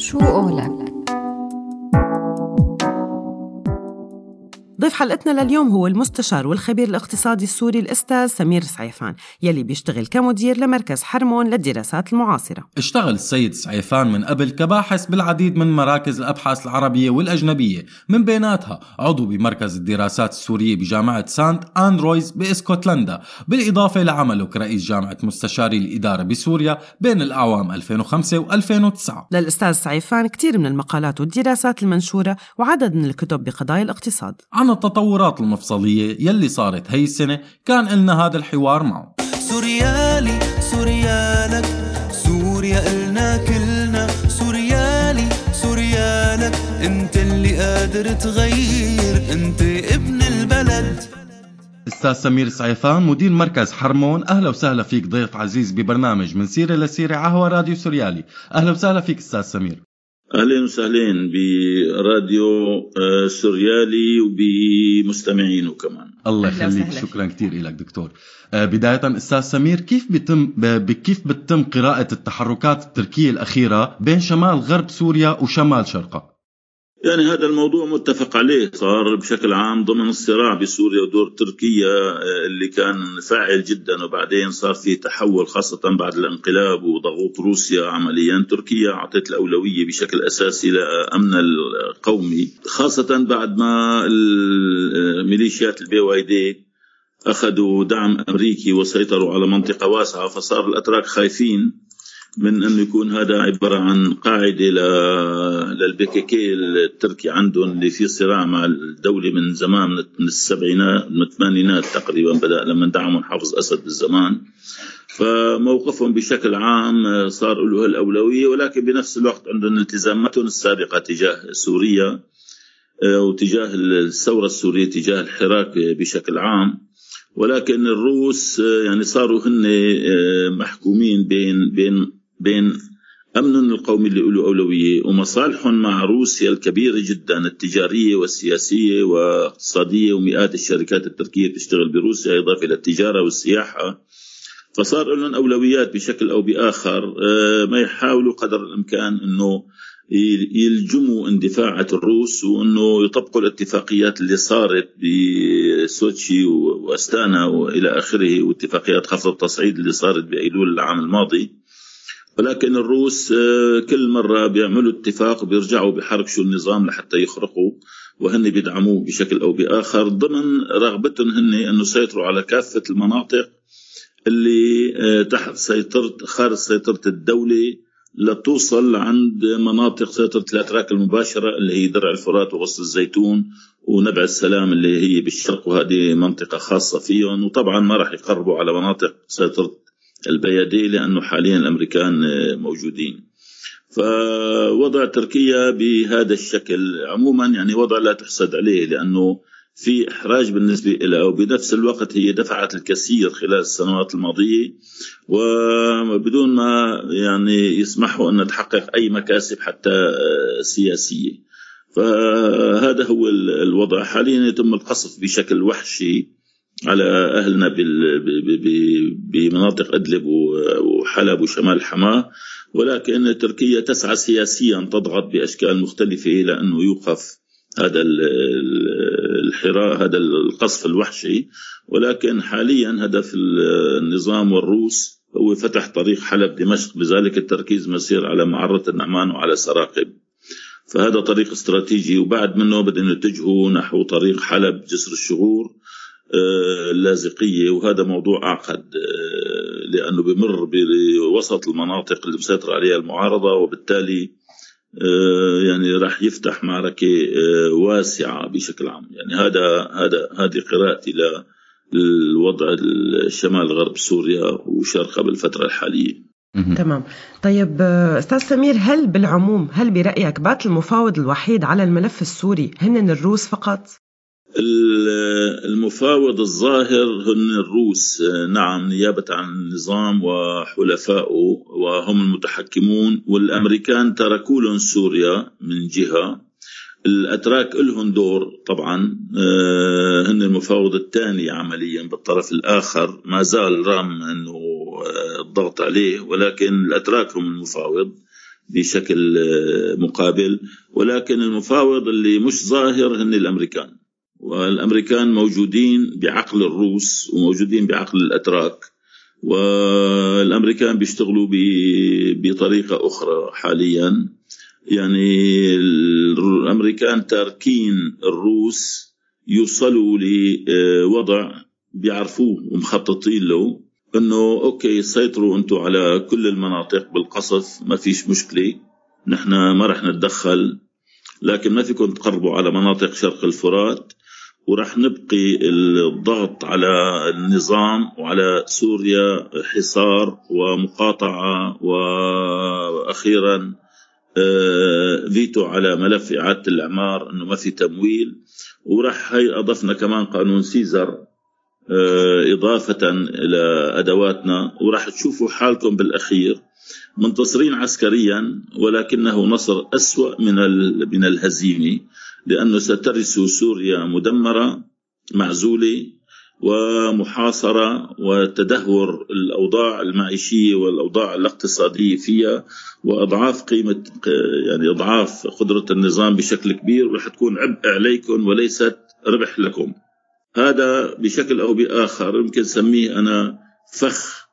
شو قولك؟ ضيف حلقتنا لليوم هو المستشار والخبير الاقتصادي السوري الأستاذ سمير سعيفان يلي بيشتغل كمدير لمركز حرمون للدراسات المعاصرة. اشتغل السيد سعيفان من قبل كباحث بالعديد من مراكز الأبحاث العربية والأجنبية. من بيناتها عضو بمركز الدراسات السورية بجامعة سانت أندرويز بإسكتلندا. بالإضافة لعمله كرئيس جامعة مستشاري الإدارة بسوريا بين الأعوام 2005 و2009 للأستاذ سعيفان كثير من المقالات والدراسات المنشورة وعدد من الكتب بقضايا الاقتصاد. عن التطورات المفصلية يلي صارت هي السنة كان لنا هذا الحوار معه. سوريالي سوريالك سوريا إلنا كلنا. سوريالي سوريالك أنت اللي قادر تغير أنت ابن البلد. أستاذ سمير سعيفان مدير مركز حرمون أهلا وسهلا فيك ضيف عزيز ببرنامج من سيرة لسيرة عهوى راديو سوريالي. أهلا وسهلا فيك أستاذ سمير. أهلا وسهلا براديو آه، سوريالي وبمستمعينه كمان. الله يخليك. شكرا كثير لك دكتور. آه، بداية أستاذ سمير كيف بيتم كيف بتم قراءة التحركات التركية الأخيرة بين شمال غرب سوريا وشمال شرقها؟ يعني هذا الموضوع متفق عليه صار بشكل عام ضمن الصراع بسوريا ودور تركيا آه، اللي كان فاعل جدا وبعدين صار في تحول خاصة بعد الانقلاب وضغوط روسيا عمليا. تركيا أعطت الأولوية بشكل أساسي لأمن القومي خاصة بعد ما الميليشيات ال PYD أخذوا دعم أمريكي وسيطروا على منطقة واسعة فصار الأتراك خايفين. من انه يكون هذا عبارة عن قاعدة للبي كي كي التركي عندهم اللي في صراع مع الدولة من زمان من السبعينات من الثمانينات تقريبا بدأ لما دعموا حافظ أسد بالزمان. فموقفهم بشكل عام صار له الاولويه ولكن بنفس الوقت عندهم التزاماتهم السابقة تجاه سوريا آه، وتجاه الثورة السورية تجاه الحراك بشكل عام. ولكن الروس آه، يعني صاروا هن آه، محكومين بين بين بين أمن القومي اللي له أولوية ومصالحهم مع روسيا الكبيرة جدا التجارية والسياسية واقتصادية ومئات الشركات التركية بتشتغل بروسيا إضافة إلى التجارة والسياحة. فصار لهم أولويات بشكل أو بآخر آه، ما يحاولوا قدر الإمكان أنه يلجموا اندفاعة الروس وأنه يطبقوا الاتفاقيات اللي صارت بسوتشي وأستانا وإلى آخره واتفاقيات خفض التصعيد اللي صارت بأيلول العام الماضي. ولكن الروس آه، كل مرة بيعملوا اتفاق وبيرجعوا بحركشوا النظام لحتى يخرقوا وهن بيدعموه بشكل أو بآخر. ضمن رغبتهم هن أنه يسيطروا على كافة المناطق اللي آه، تحت سيطرة خارج سيطرة الدولة لتوصل عند مناطق سيطرة الأتراك المباشرة اللي هي درع الفرات وغصن الزيتون ونبع السلام اللي هي بالشرق وهذه منطقة خاصة فيهم. وطبعا ما راح يقربوا على مناطق سيطرة البيادي لأنه حاليا الأمريكان موجودين. فوضع تركيا بهذا الشكل عموما يعني وضع لا تحسد عليه لأنه في إحراج بالنسبة لها وبنفس الوقت هي دفعت الكثير خلال السنوات الماضية. وبدون ما يعني يسمحوا أن تحقق أي مكاسب حتى سياسية. فهذا هو الوضع. حاليا يتم القصف بشكل وحشي. على أهلنا بمناطق أدلب وحلب وشمال حماة. ولكن تركيا تسعى سياسيا تضغط بأشكال مختلفة إلى انه يوقف هذا الحراء هذا القصف الوحشي. ولكن حاليا هدف النظام والروس هو فتح طريق حلب دمشق. بذلك التركيز مسير على معرة النعمان وعلى سراقب. فهذا طريق استراتيجي. وبعد منه بدهم يتجهوا نحو طريق حلب جسر الشغور اللاذقية وهذا موضوع أعقد آه، لأنه بمر بوسط المناطق اللي مسيطر عليها المعارضة وبالتالي آه، يعني راح يفتح معركة آه، واسعة بشكل عام. يعني هذا هذا هذه قراءتي للوضع الشمال غرب سوريا وشرقها بالفترة الحالية. تمام. طيب أستاذ سمير هل بالعموم هل برأيك بات المفاوض الوحيد على الملف السوري هن الروس فقط؟ المفاوض الظاهر هن الروس. نعم نيابة عن النظام وحلفائه وهم المتحكمون. والأمريكان تركوا لهم سوريا من جهة. الأتراك لهم دور طبعا. آه، هن المفاوض الثاني عمليا بالطرف الآخر. ما زال رغم أنه آه، الضغط عليه ولكن الأتراك هم المفاوض بشكل مقابل. ولكن المفاوض اللي مش ظاهر هن الأمريكان. والأمريكان موجودين بعقل الروس وموجودين بعقل الأتراك والأمريكان بيشتغلوا بطريقة أخرى حاليا. يعني الأمريكان تاركين الروس يوصلوا لوضع بيعرفوه ومخططين له إنه أوكي سيطروا أنتم على كل المناطق بالقصف ما فيش مشكلة نحن ما رح نتدخل لكن ما فيكم تقربوا على مناطق شرق الفرات. ورح نبقي الضغط على النظام وعلى سوريا حصار ومقاطعة وأخيرا آه، فيتو على ملف إعادة الإعمار أنه ما في تمويل. ورح هي أضفنا كمان قانون سيزر آه، إضافة إلى أدواتنا. ورح تشوفوا حالكم بالأخير. منتصرين عسكريا ولكنه نصر أسوأ من من الهزيمة. لأنه سترث سوريا مدمرة معزولة ومحاصرة وتدهور الأوضاع المعيشية والأوضاع الاقتصادية فيها وأضعاف قيمة يعني أضعاف قدرة النظام بشكل كبير ورح تكون عبء عليكم وليست ربح لكم. هذا بشكل أو بآخر يمكن سميه أنا فخ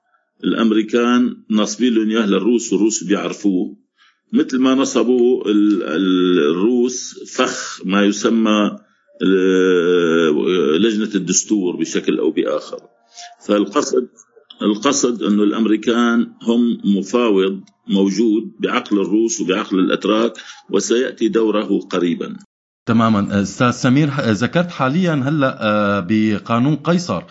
الأمريكان ناصبين لهم إياه للروس والروس بيعرفوه. مثل ما نصبوا الروس فخ ما يسمى لجنة الدستور بشكل أو بآخر. فالقصد القصد أنه الأمريكان هم مفاوض موجود بعقل الروس وبعقل الأتراك وسيأتي دوره قريبا. تماما. أستاذ سمير ذكرت حاليا هلأ آه، بقانون قيصر.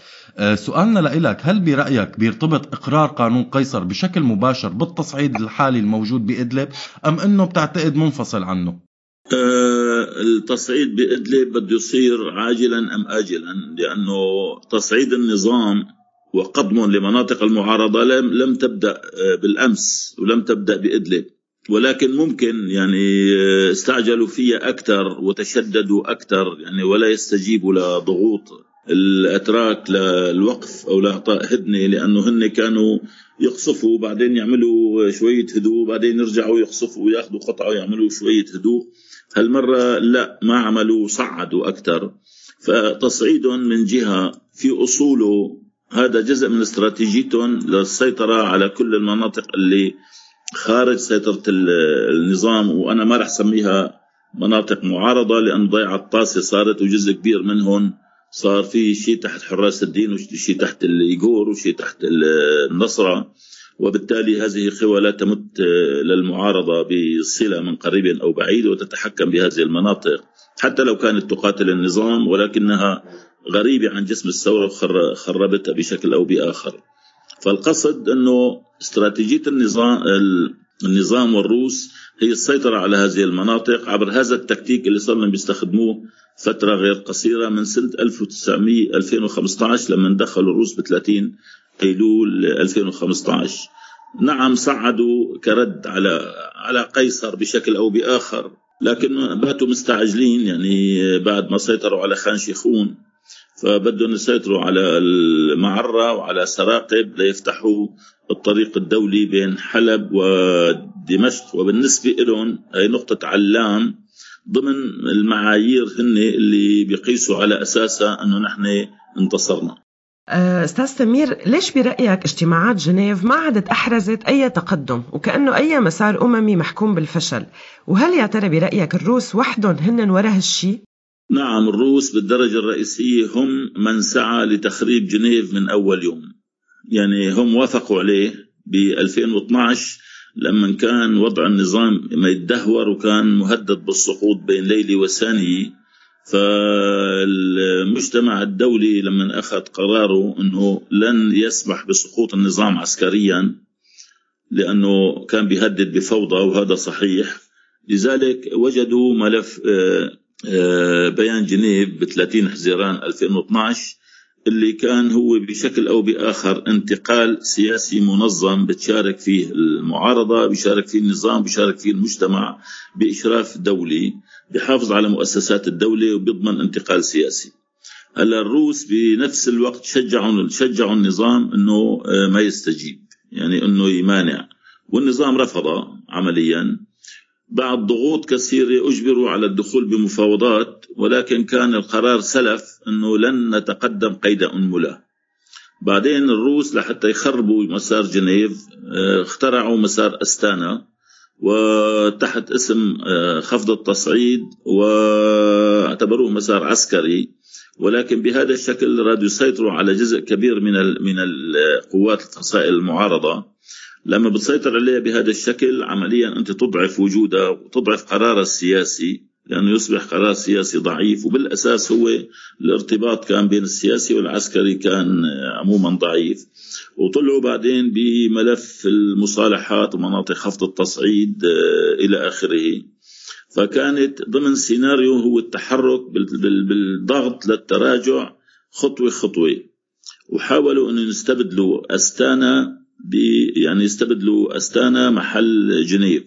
سؤالنا لك هل برأيك بيرتبط إقرار قانون قيصر بشكل مباشر بالتصعيد الحالي الموجود بإدلب أم إنه بتعتقد منفصل عنه؟ أه التصعيد بإدلب بده يصير عاجلا أم اجلا لأنه تصعيد النظام وقضمه لمناطق المعارضة لم لم تبدأ آه، بالأمس ولم تبدأ بإدلب ولكن ممكن يعني آه، استعجلوا فيها أكثر وتشددوا أكثر يعني ولا يستجيبوا لضغوط الاتراك للوقف أو لاعطاء هدنة لأنه هن كانوا يقصفوا بعدين يعملوا شوية هدوء بعدين يرجعوا يقصفوا وياخذوا قطعة ويعملوا شوية هدوء. هالمرة لا ما عملوا صعدوا أكثر. فتصعيدهم من جهة في أصوله. هذا جزء من استراتيجيتهم للسيطرة على كل المناطق اللي خارج سيطرة النظام وأنا ما رح سميها مناطق معارضة لأن ضيعة الطاسه صارت وجزء كبير منهم صار في شيء تحت حراس الدين وشيء تحت الإيغور وشيء تحت النصرة وبالتالي هذه قوى لا تمت للمعارضة بصلة من قريب أو بعيد وتتحكم بهذه المناطق. حتى لو كانت تقاتل النظام ولكنها غريبة عن جسم الثورة وخربتها بشكل أو بآخر. فالقصد أنه استراتيجية النظام النظام والروس هي السيطرة على هذه المناطق عبر هذا التكتيك اللي صرنا بيستخدموه فترة غير قصيرة من سنة 1900 2015 لما دخلوا الروس ب 30 أيلول 2015 نعم صعدوا كرد على على قيصر بشكل أو بآخر لكن باتوا مستعجلين يعني بعد ما سيطروا على خان شيخون. فبدهم يسيطروا على المعرة وعلى سراقب ليفتحوا الطريق الدولي بين حلب ودمشق وبالنسبة لهم هي نقطة علام ضمن المعايير هن اللي بيقيسوا على أساسها إنه نحن انتصرنا. أه، أستاذ سمير ليش برأيك اجتماعات جنيف ما عادت أحرزت أي تقدم؟ وكأنه أي مسار أممي محكوم بالفشل. وهل يا ترى برأيك الروس وحدهم هن ورا هالشيء نعم الروس بالدرجة الرئيسية هم من سعى لتخريب جنيف من أول يوم. يعني هم وافقوا عليه ب 2012 لما كان وضع النظام ما يتدهور وكان مهدد بالسقوط بين ليلة وثانية فالمجتمع الدولي لما أخذ قراره أنه لن يسمح بسقوط النظام عسكريا لأنه كان بيهدد بفوضى وهذا صحيح. لذلك وجدوا ملف آه، آه، بيان جنيف ب 30 حزيران 2012 اللي كان هو بشكل أو بآخر انتقال سياسي منظم بتشارك فيه المعارضة بيشارك فيه النظام بيشارك فيه المجتمع بإشراف دولي بحافظ على مؤسسات الدولة وبيضمن انتقال سياسي. هلا الروس بنفس الوقت شجعوا شجعوا النظام إنه آه، ما يستجيب يعني إنه يمانع والنظام رفض عمليا. بعد ضغوط كثيرة أجبروا على الدخول بمفاوضات ولكن كان القرار سلف أنه لن نتقدم قيد أنملة. بعدين الروس لحتى يخربوا مسار جنيف آه، اخترعوا مسار أستانا وتحت اسم آه، خفض التصعيد واعتبروه مسار عسكري. ولكن بهذا الشكل رادوا يسيطروا على جزء كبير من من القوات الفصائل المعارضة. لما بتسيطر عليها بهذا الشكل عمليا أنت تضعف وجودها وتضعف قرارها السياسي لأنه يصبح قرار سياسي ضعيف وبالأساس هو الارتباط كان بين السياسي والعسكري كان عموما ضعيف. وطلعوا بعدين بملف المصالحات ومناطق خفض التصعيد آه، إلى آخره. فكانت ضمن سيناريو هو التحرك بالضغط للتراجع خطوة خطوة. وحاولوا انه يستبدلوا أستانا يعني يستبدلوا أستانا محل جنيف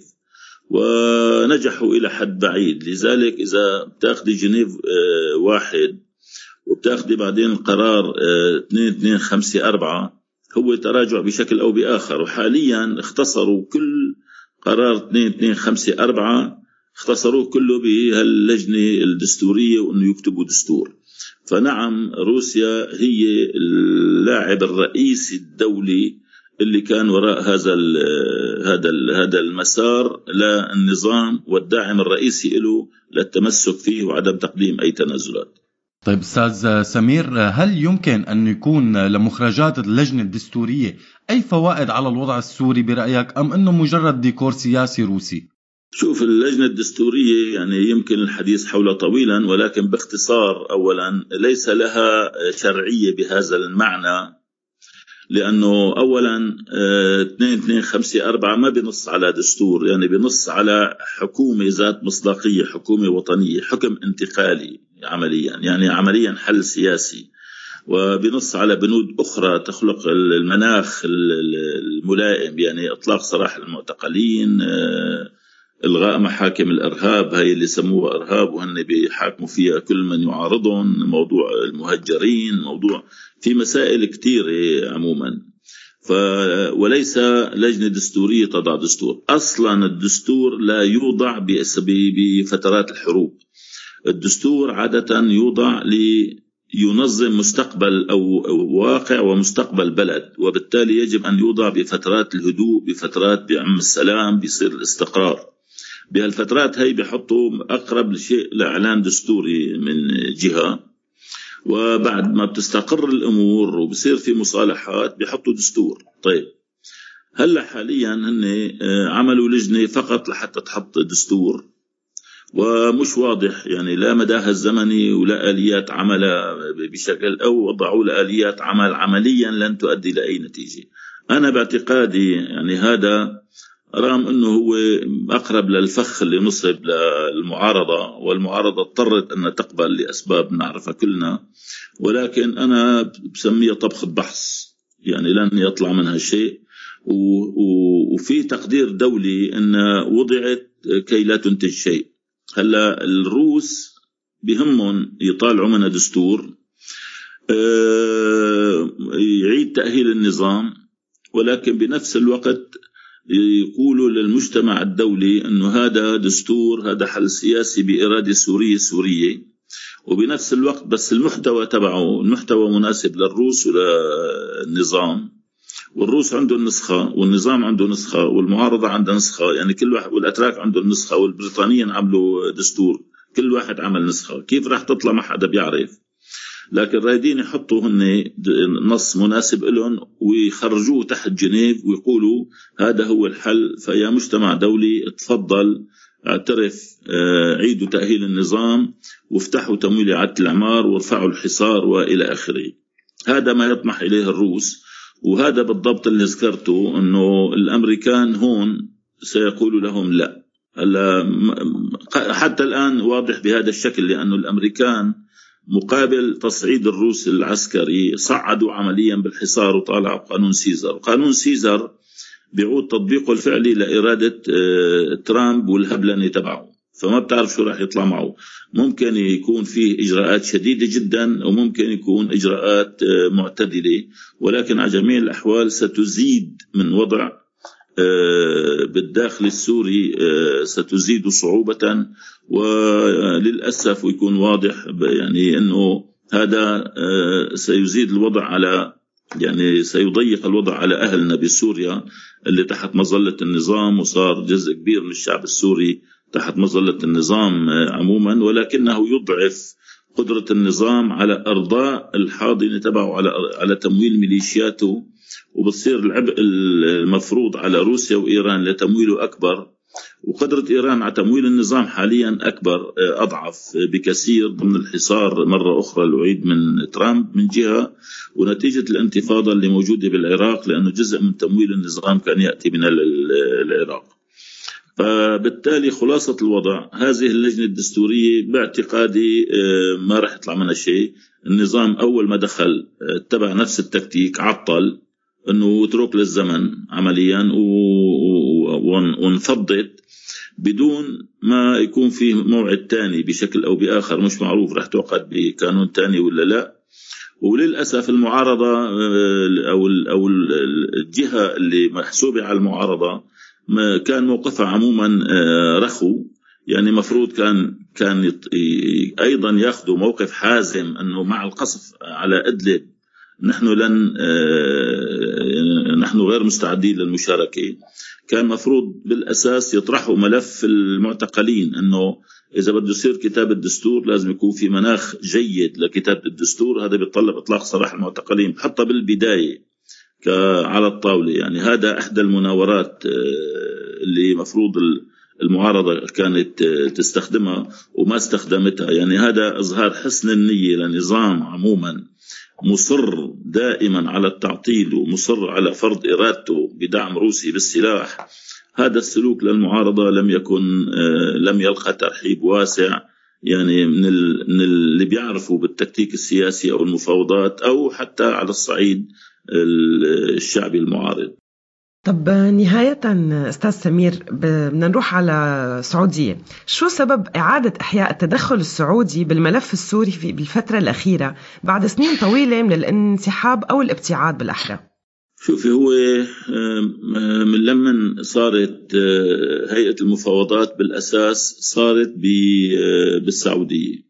ونجحوا إلى حد بعيد. لذلك إذا بتاخذي جنيف آه، واحد وبتاخذي بعدين القرار 2 2 5 4 هو تراجع بشكل أو بآخر. وحاليا اختصروا كل قرار 2 2 5 4 اختصروه كله بهاللجنة الدستورية وإنه يكتبوا دستور. فنعم روسيا هي اللاعب الرئيسي الدولي اللي كان وراء هذا ال هذا ال هذا المسار للنظام والداعم الرئيسي له للتمسك فيه وعدم تقديم أي تنازلات. طيب أستاذ سمير هل يمكن أن يكون لمخرجات اللجنة الدستورية أي فوائد على الوضع السوري برأيك أم إنه مجرد ديكور سياسي روسي؟ شوف اللجنة الدستورية يعني يمكن الحديث حولها طويلا ولكن باختصار أولا ليس لها شرعية بهذا المعنى لأنه اولا 2 2 5 4 ما بنص على دستور يعني بنص على حكومة ذات مصداقية حكومة وطنية حكم انتقالي عمليا يعني عمليا حل سياسي. وبنص على بنود أخرى تخلق المناخ الملائم يعني إطلاق سراح المعتقلين آه، إلغاء محاكم الإرهاب هاي اللي سموها إرهاب وهن بيحاكموا فيها كل من يعارضهم موضوع المهجرين موضوع في مسائل كثيره عموما. ف وليس لجنة دستورية تضع دستور. أصلا الدستور لا يوضع بفترات الحروب. الدستور عادة يوضع لينظم مستقبل أو واقع ومستقبل بلد وبالتالي يجب أن يوضع بفترات الهدوء بفترات بعم السلام بيصير الاستقرار. بهالفترات هي بحطوا أقرب شيء لإعلان دستوري من جهة. وبعد ما بتستقر الأمور وبصير في مصالحات بحطوا دستور. طيب هلأ حاليا هن آه، عملوا لجنة فقط لحتى تحط دستور. ومش واضح يعني لا مداها الزمني ولا آليات عملها بشكل أو وضعوا اليات عمل عمليا لن تؤدي لأي نتيجة. أنا باعتقادي يعني هذا رغم إنه هو أقرب للفخ اللي نصب للمعارضة والمعارضة اضطرت أن تقبل لأسباب نعرفها كلنا. ولكن أنا بسميها طبخ بحث يعني لن يطلع منها شيء. وفي تقدير دولي إن وضعت كي لا تنتج شيء. هلأ الروس بهمهم يطالعوا منها دستور آه، يعيد تأهيل النظام. ولكن بنفس الوقت يقولوا للمجتمع الدولي إنه هذا دستور هذا حل سياسي بإرادة سورية سوريه وبنفس الوقت بس المحتوى تبعه المحتوى مناسب للروس وللنظام. والروس عندهم نسخه والنظام عنده نسخة والمعارضة عندها نسخة. يعني كل واحد والأتراك عندهم نسخه والبريطانيين عملوا دستور. كل واحد عمل نسخة. كيف راح تطلع؟ ما حدا بيعرف. لكن رايدين يحطوا هن نص مناسب لهم ويخرجوه تحت جنيف ويقولوا هذا هو الحل فيا مجتمع دولي تفضل اعترف آه، عيدوا تأهيل النظام وافتحوا تمويل إعادة الإعمار وارفعوا الحصار وإلى آخره. هذا ما يطمح إليه الروس وهذا بالضبط اللي ذكرته أنه الأمريكان هون سيقولوا لهم لا. حتى الآن واضح بهذا الشكل لأنه الأمريكان مقابل تصعيد الروس العسكري صعدوا عمليا بالحصار وطالعوا قانون سيزر. قانون سيزر بيعود تطبيقه الفعلي لإرادة آه، ترامب والهبلنة تبعه. فما بتعرف شو راح يطلع معه. ممكن يكون فيه إجراءات شديدة جدا وممكن يكون إجراءات آه، معتدلة. ولكن على جميع الأحوال ستزيد من وضع بالداخل السوري ستزيد صعوبة وللأسف ويكون واضح يعني أنه هذا سيزيد الوضع على يعني سيضيق الوضع على أهلنا بسوريا اللي تحت مظلة النظام وصار جزء كبير من الشعب السوري تحت مظلة النظام عموما ولكنه يضعف قدرة النظام على إرضاء الحاضنة تبعه على على تمويل ميليشياته. وبصير العبء المفروض على روسيا وإيران لتمويله أكبر. وقدرة إيران على تمويل النظام حاليا أكبر أضعف بكثير ضمن الحصار مرة أخرى الأعيد من ترامب من جهة ونتيجة الانتفاضة اللي موجودة بالعراق لأنه جزء من تمويل النظام كان يأتي من العراق. فبالتالي خلاصة الوضع هذه اللجنة الدستورية باعتقادي آه، ما راح يطلع منها شيء. النظام أول ما دخل اتبع نفس التكتيك عطل. أنه اترك للزمن عمليا وانفضت بدون ما يكون في موعد ثاني بشكل أو بآخر. مش معروف رح تعقد بقانون ثاني ولا لا. وللأسف المعارضة آه، أو أو الجهة اللي محسوبة على المعارضة كان موقفها عموما آه، رخو. يعني مفروض كان كان أيضا ياخذوا موقف حازم أنه مع القصف على أدلب نحن لن آه، نحن غير مستعدين للمشاركة. كان مفروض بالأساس يطرحوا ملف المعتقلين إنه إذا بده يصير كتاب الدستور لازم يكون في مناخ جيد لكتابة الدستور. هذا بيتطلب إطلاق سراح المعتقلين حتى بالبداية على الطاولة. يعني هذا إحدى المناورات آه، اللي مفروض المعارضة كانت تستخدمها وما استخدمتها. يعني هذا إظهار حسن النية لنظام عموما. مصر دائما على التعطيل ومصر على فرض إرادته بدعم روسي بالسلاح. هذا السلوك للمعارضة لم يكن آه، لم يلقى ترحيب واسع. يعني من من اللي بيعرفوا بالتكتيك السياسي أو المفاوضات أو حتى على الصعيد الشعبي المعارض. طب نهاية أستاذ سمير بدنا نروح على السعودية شو سبب إعادة إحياء التدخل السعودي بالملف السوري في بالفترة الأخيرة بعد سنين طويلة من الانسحاب أو الابتعاد بالأحرى؟ شوفي هو من لما صارت آه، هيئة المفاوضات بالأساس صارت آه، بالسعودية.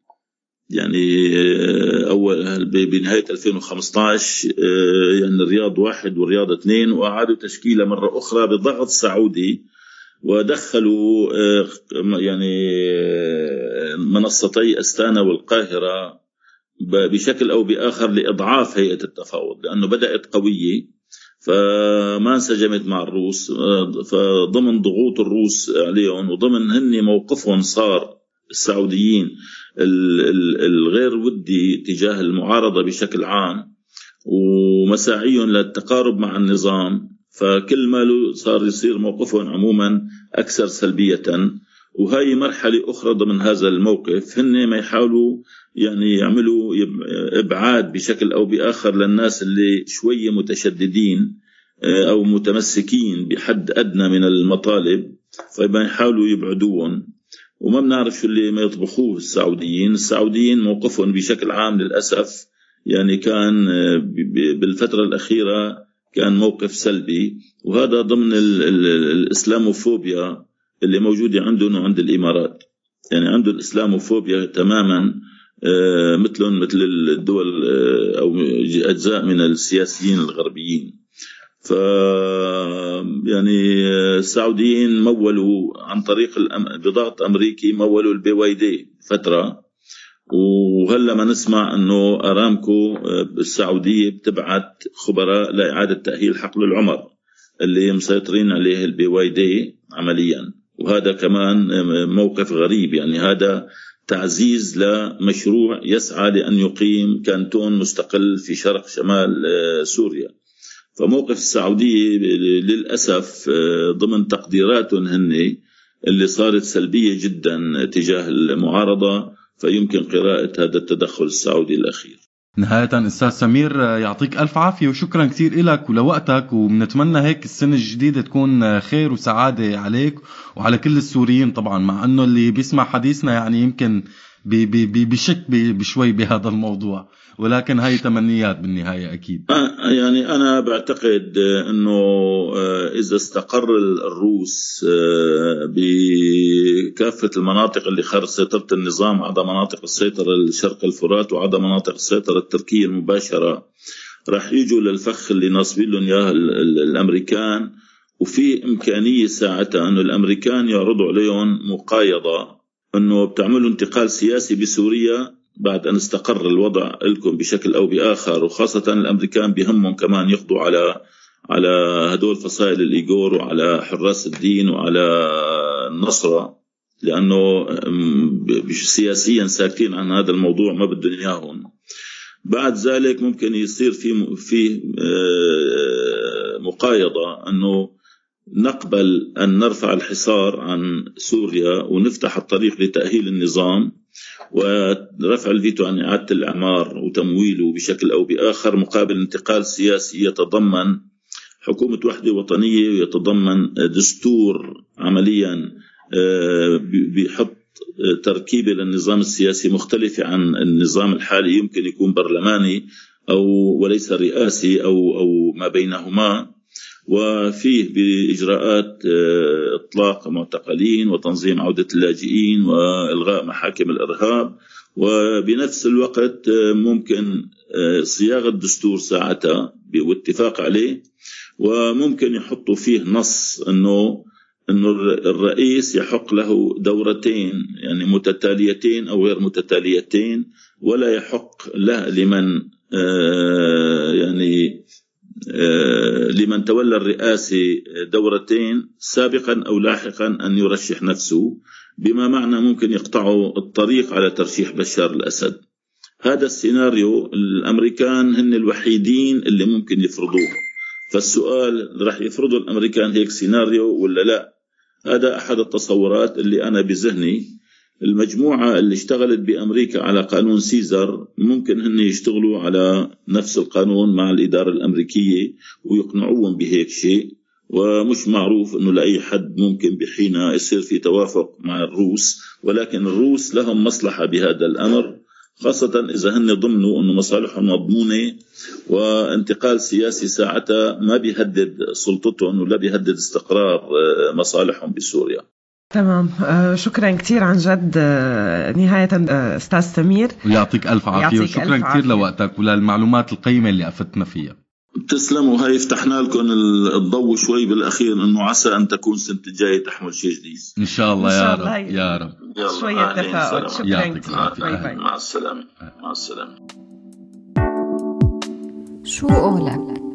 يعني آه، أول بنهاية 2015 آه، يعني الرياض واحد والرياض اثنين وأعادوا تشكيلة مرة أخرى بضغط سعودي ودخلوا آه، يعني منصتي أستانا والقاهرة بشكل أو بآخر لإضعاف هيئة التفاوض لأنه بدأت قوية فما انسجمت مع الروس فضمن ضغوط الروس عليهم وضمن هن موقفهم صار السعوديين. الغير ودي تجاه المعارضة بشكل عام ومساعيهم للتقارب مع النظام. فكل ما صار يصير موقفهم عموما أكثر سلبية. وهي مرحلة أخرى ضمن هذا الموقف هن ما يحاولوا يعني يعملوا إبعاد بشكل أو بآخر للناس اللي شوية متشددين أو متمسكين بحد أدنى من المطالب. فما يحاولوا يبعدوهم. وما بنعرف شو اللي ما يطبخوه السعوديين. السعوديين موقفهم بشكل عام للأسف يعني كان آه، بالفترة الأخيرة كان موقف سلبي وهذا ضمن الإسلاموفوبيا اللي موجودة عندهم وعند الإمارات. يعني عنده الإسلاموفوبيا تماما آه، مثلهم مثل الدول آه، أو أجزاء من السياسيين الغربيين. ف يعني السعوديين مولوا عن طريق بضغط أمريكي مولوا ال PYD فترة. وهلا ما نسمع إنه أرامكو بالسعوديه بتبعت خبراء لإعادة تأهيل حقل العمر اللي مسيطرين عليه ال PYD عمليا. وهذا كمان موقف غريب يعني هذا تعزيز لمشروع يسعى لأن يقيم كانتون مستقل في شرق شمال سوريا. فموقف السعودية للأسف آه، ضمن تقديراتهم هن اللي صارت سلبية جدا تجاه المعارضة فيمكن قراءة هذا التدخل السعودي الأخير. نهاية أستاذ سمير آه، يعطيك ألف عافية وشكرا كثير لك ولوقتك وبنتمنى هيك السنة الجديدة تكون آه، خير وسعادة عليك وعلى كل السوريين طبعا مع أنه اللي بيسمع حديثنا يعني يمكن بشك بشوي بهذا الموضوع. ولكن هاي تمنيات بالنهاية أكيد. آه، يعني أنا بعتقد آه، إذا استقر الروس آه، بكافة المناطق اللي خارج سيطرة النظام عدا مناطق السيطره الشرق الفرات وعدا مناطق السيطره التركيه المباشرة راح يجوا للفخ اللي ناصبين لهم اياه الأمريكان وفي إمكانية ساعتها إنه الأمريكان يعرضوا عليهم مقايضة إنه بتعملوا انتقال سياسي بسوريا بعد أن استقر الوضع لكم بشكل أو بآخر وخاصة الأمريكان بهمهم كمان يقضوا على على هدول فصائل الإيغور وعلى حراس الدين وعلى النصرة لأنه سياسيا ساكتين عن هذا الموضوع ما بدهم إياهم. بعد ذلك ممكن يصير في في آه، مقايضة أنه نقبل أن نرفع الحصار عن سوريا ونفتح الطريق لتأهيل النظام. ورفع الفيتو عن إعادة الإعمار وتمويله بشكل أو بآخر مقابل انتقال سياسي يتضمن حكومة وحدة وطنية ويتضمن دستور عمليا آه، بيحط تركيبة للنظام السياسي مختلفة عن النظام الحالي يمكن يكون برلماني أو وليس رئاسي أو أو ما بينهما. وفيه بإجراءات آه، إطلاق معتقلين وتنظيم عودة اللاجئين وإلغاء محاكم الإرهاب. وبنفس الوقت آه، ممكن آه، صياغة دستور ساعتها واتفاق عليه. وممكن يحطوا فيه نص إنه إنه الرئيس يحق له دورتين يعني متتاليتين أو غير متتاليتين ولا يحق له لمن يعني لمن تولى الرئاسة دورتين سابقا أو لاحقا أن يرشح نفسه بما معنى ممكن يقطعوا الطريق على ترشيح بشار الأسد. هذا السيناريو الأمريكان هن الوحيدين اللي ممكن يفرضوه. فالسؤال رح يفرضوا الأمريكان هيك سيناريو ولا لا؟ هذا أحد التصورات اللي أنا بذهني. المجموعة اللي اشتغلت بأمريكا على قانون سيزر ممكن هن يشتغلوا على نفس القانون مع الإدارة الأمريكية ويقنعوهم بهيك شيء ومش معروف إنه لأي حد ممكن بحين يصير في توافق مع الروس ولكن الروس لهم مصلحة بهذا الأمر خاصة إذا هن ضمنوا أنه مصالحهم مضمونة وانتقال سياسي ساعتها ما بيهدد سلطتهم ولا بيهدد استقرار آه، مصالحهم بسوريا. تمام. آه شكرا كثير عن جد. آه نهاية آه أستاذ سمير. ويعطيك ألف عافية وشكرا كثير لوقتك وللمعلومات القيمة اللي أفدتنا فيها. تسلموا هاي فتحنا لكم الضوء شوي بالأخير إنه عسى أن تكون السنة الجايه تحمل شيء جديد. إن شاء الله يا رب يا رب. شوية تفاؤل شكرا كثير مع السلامة. مع السلامة. شو قولك؟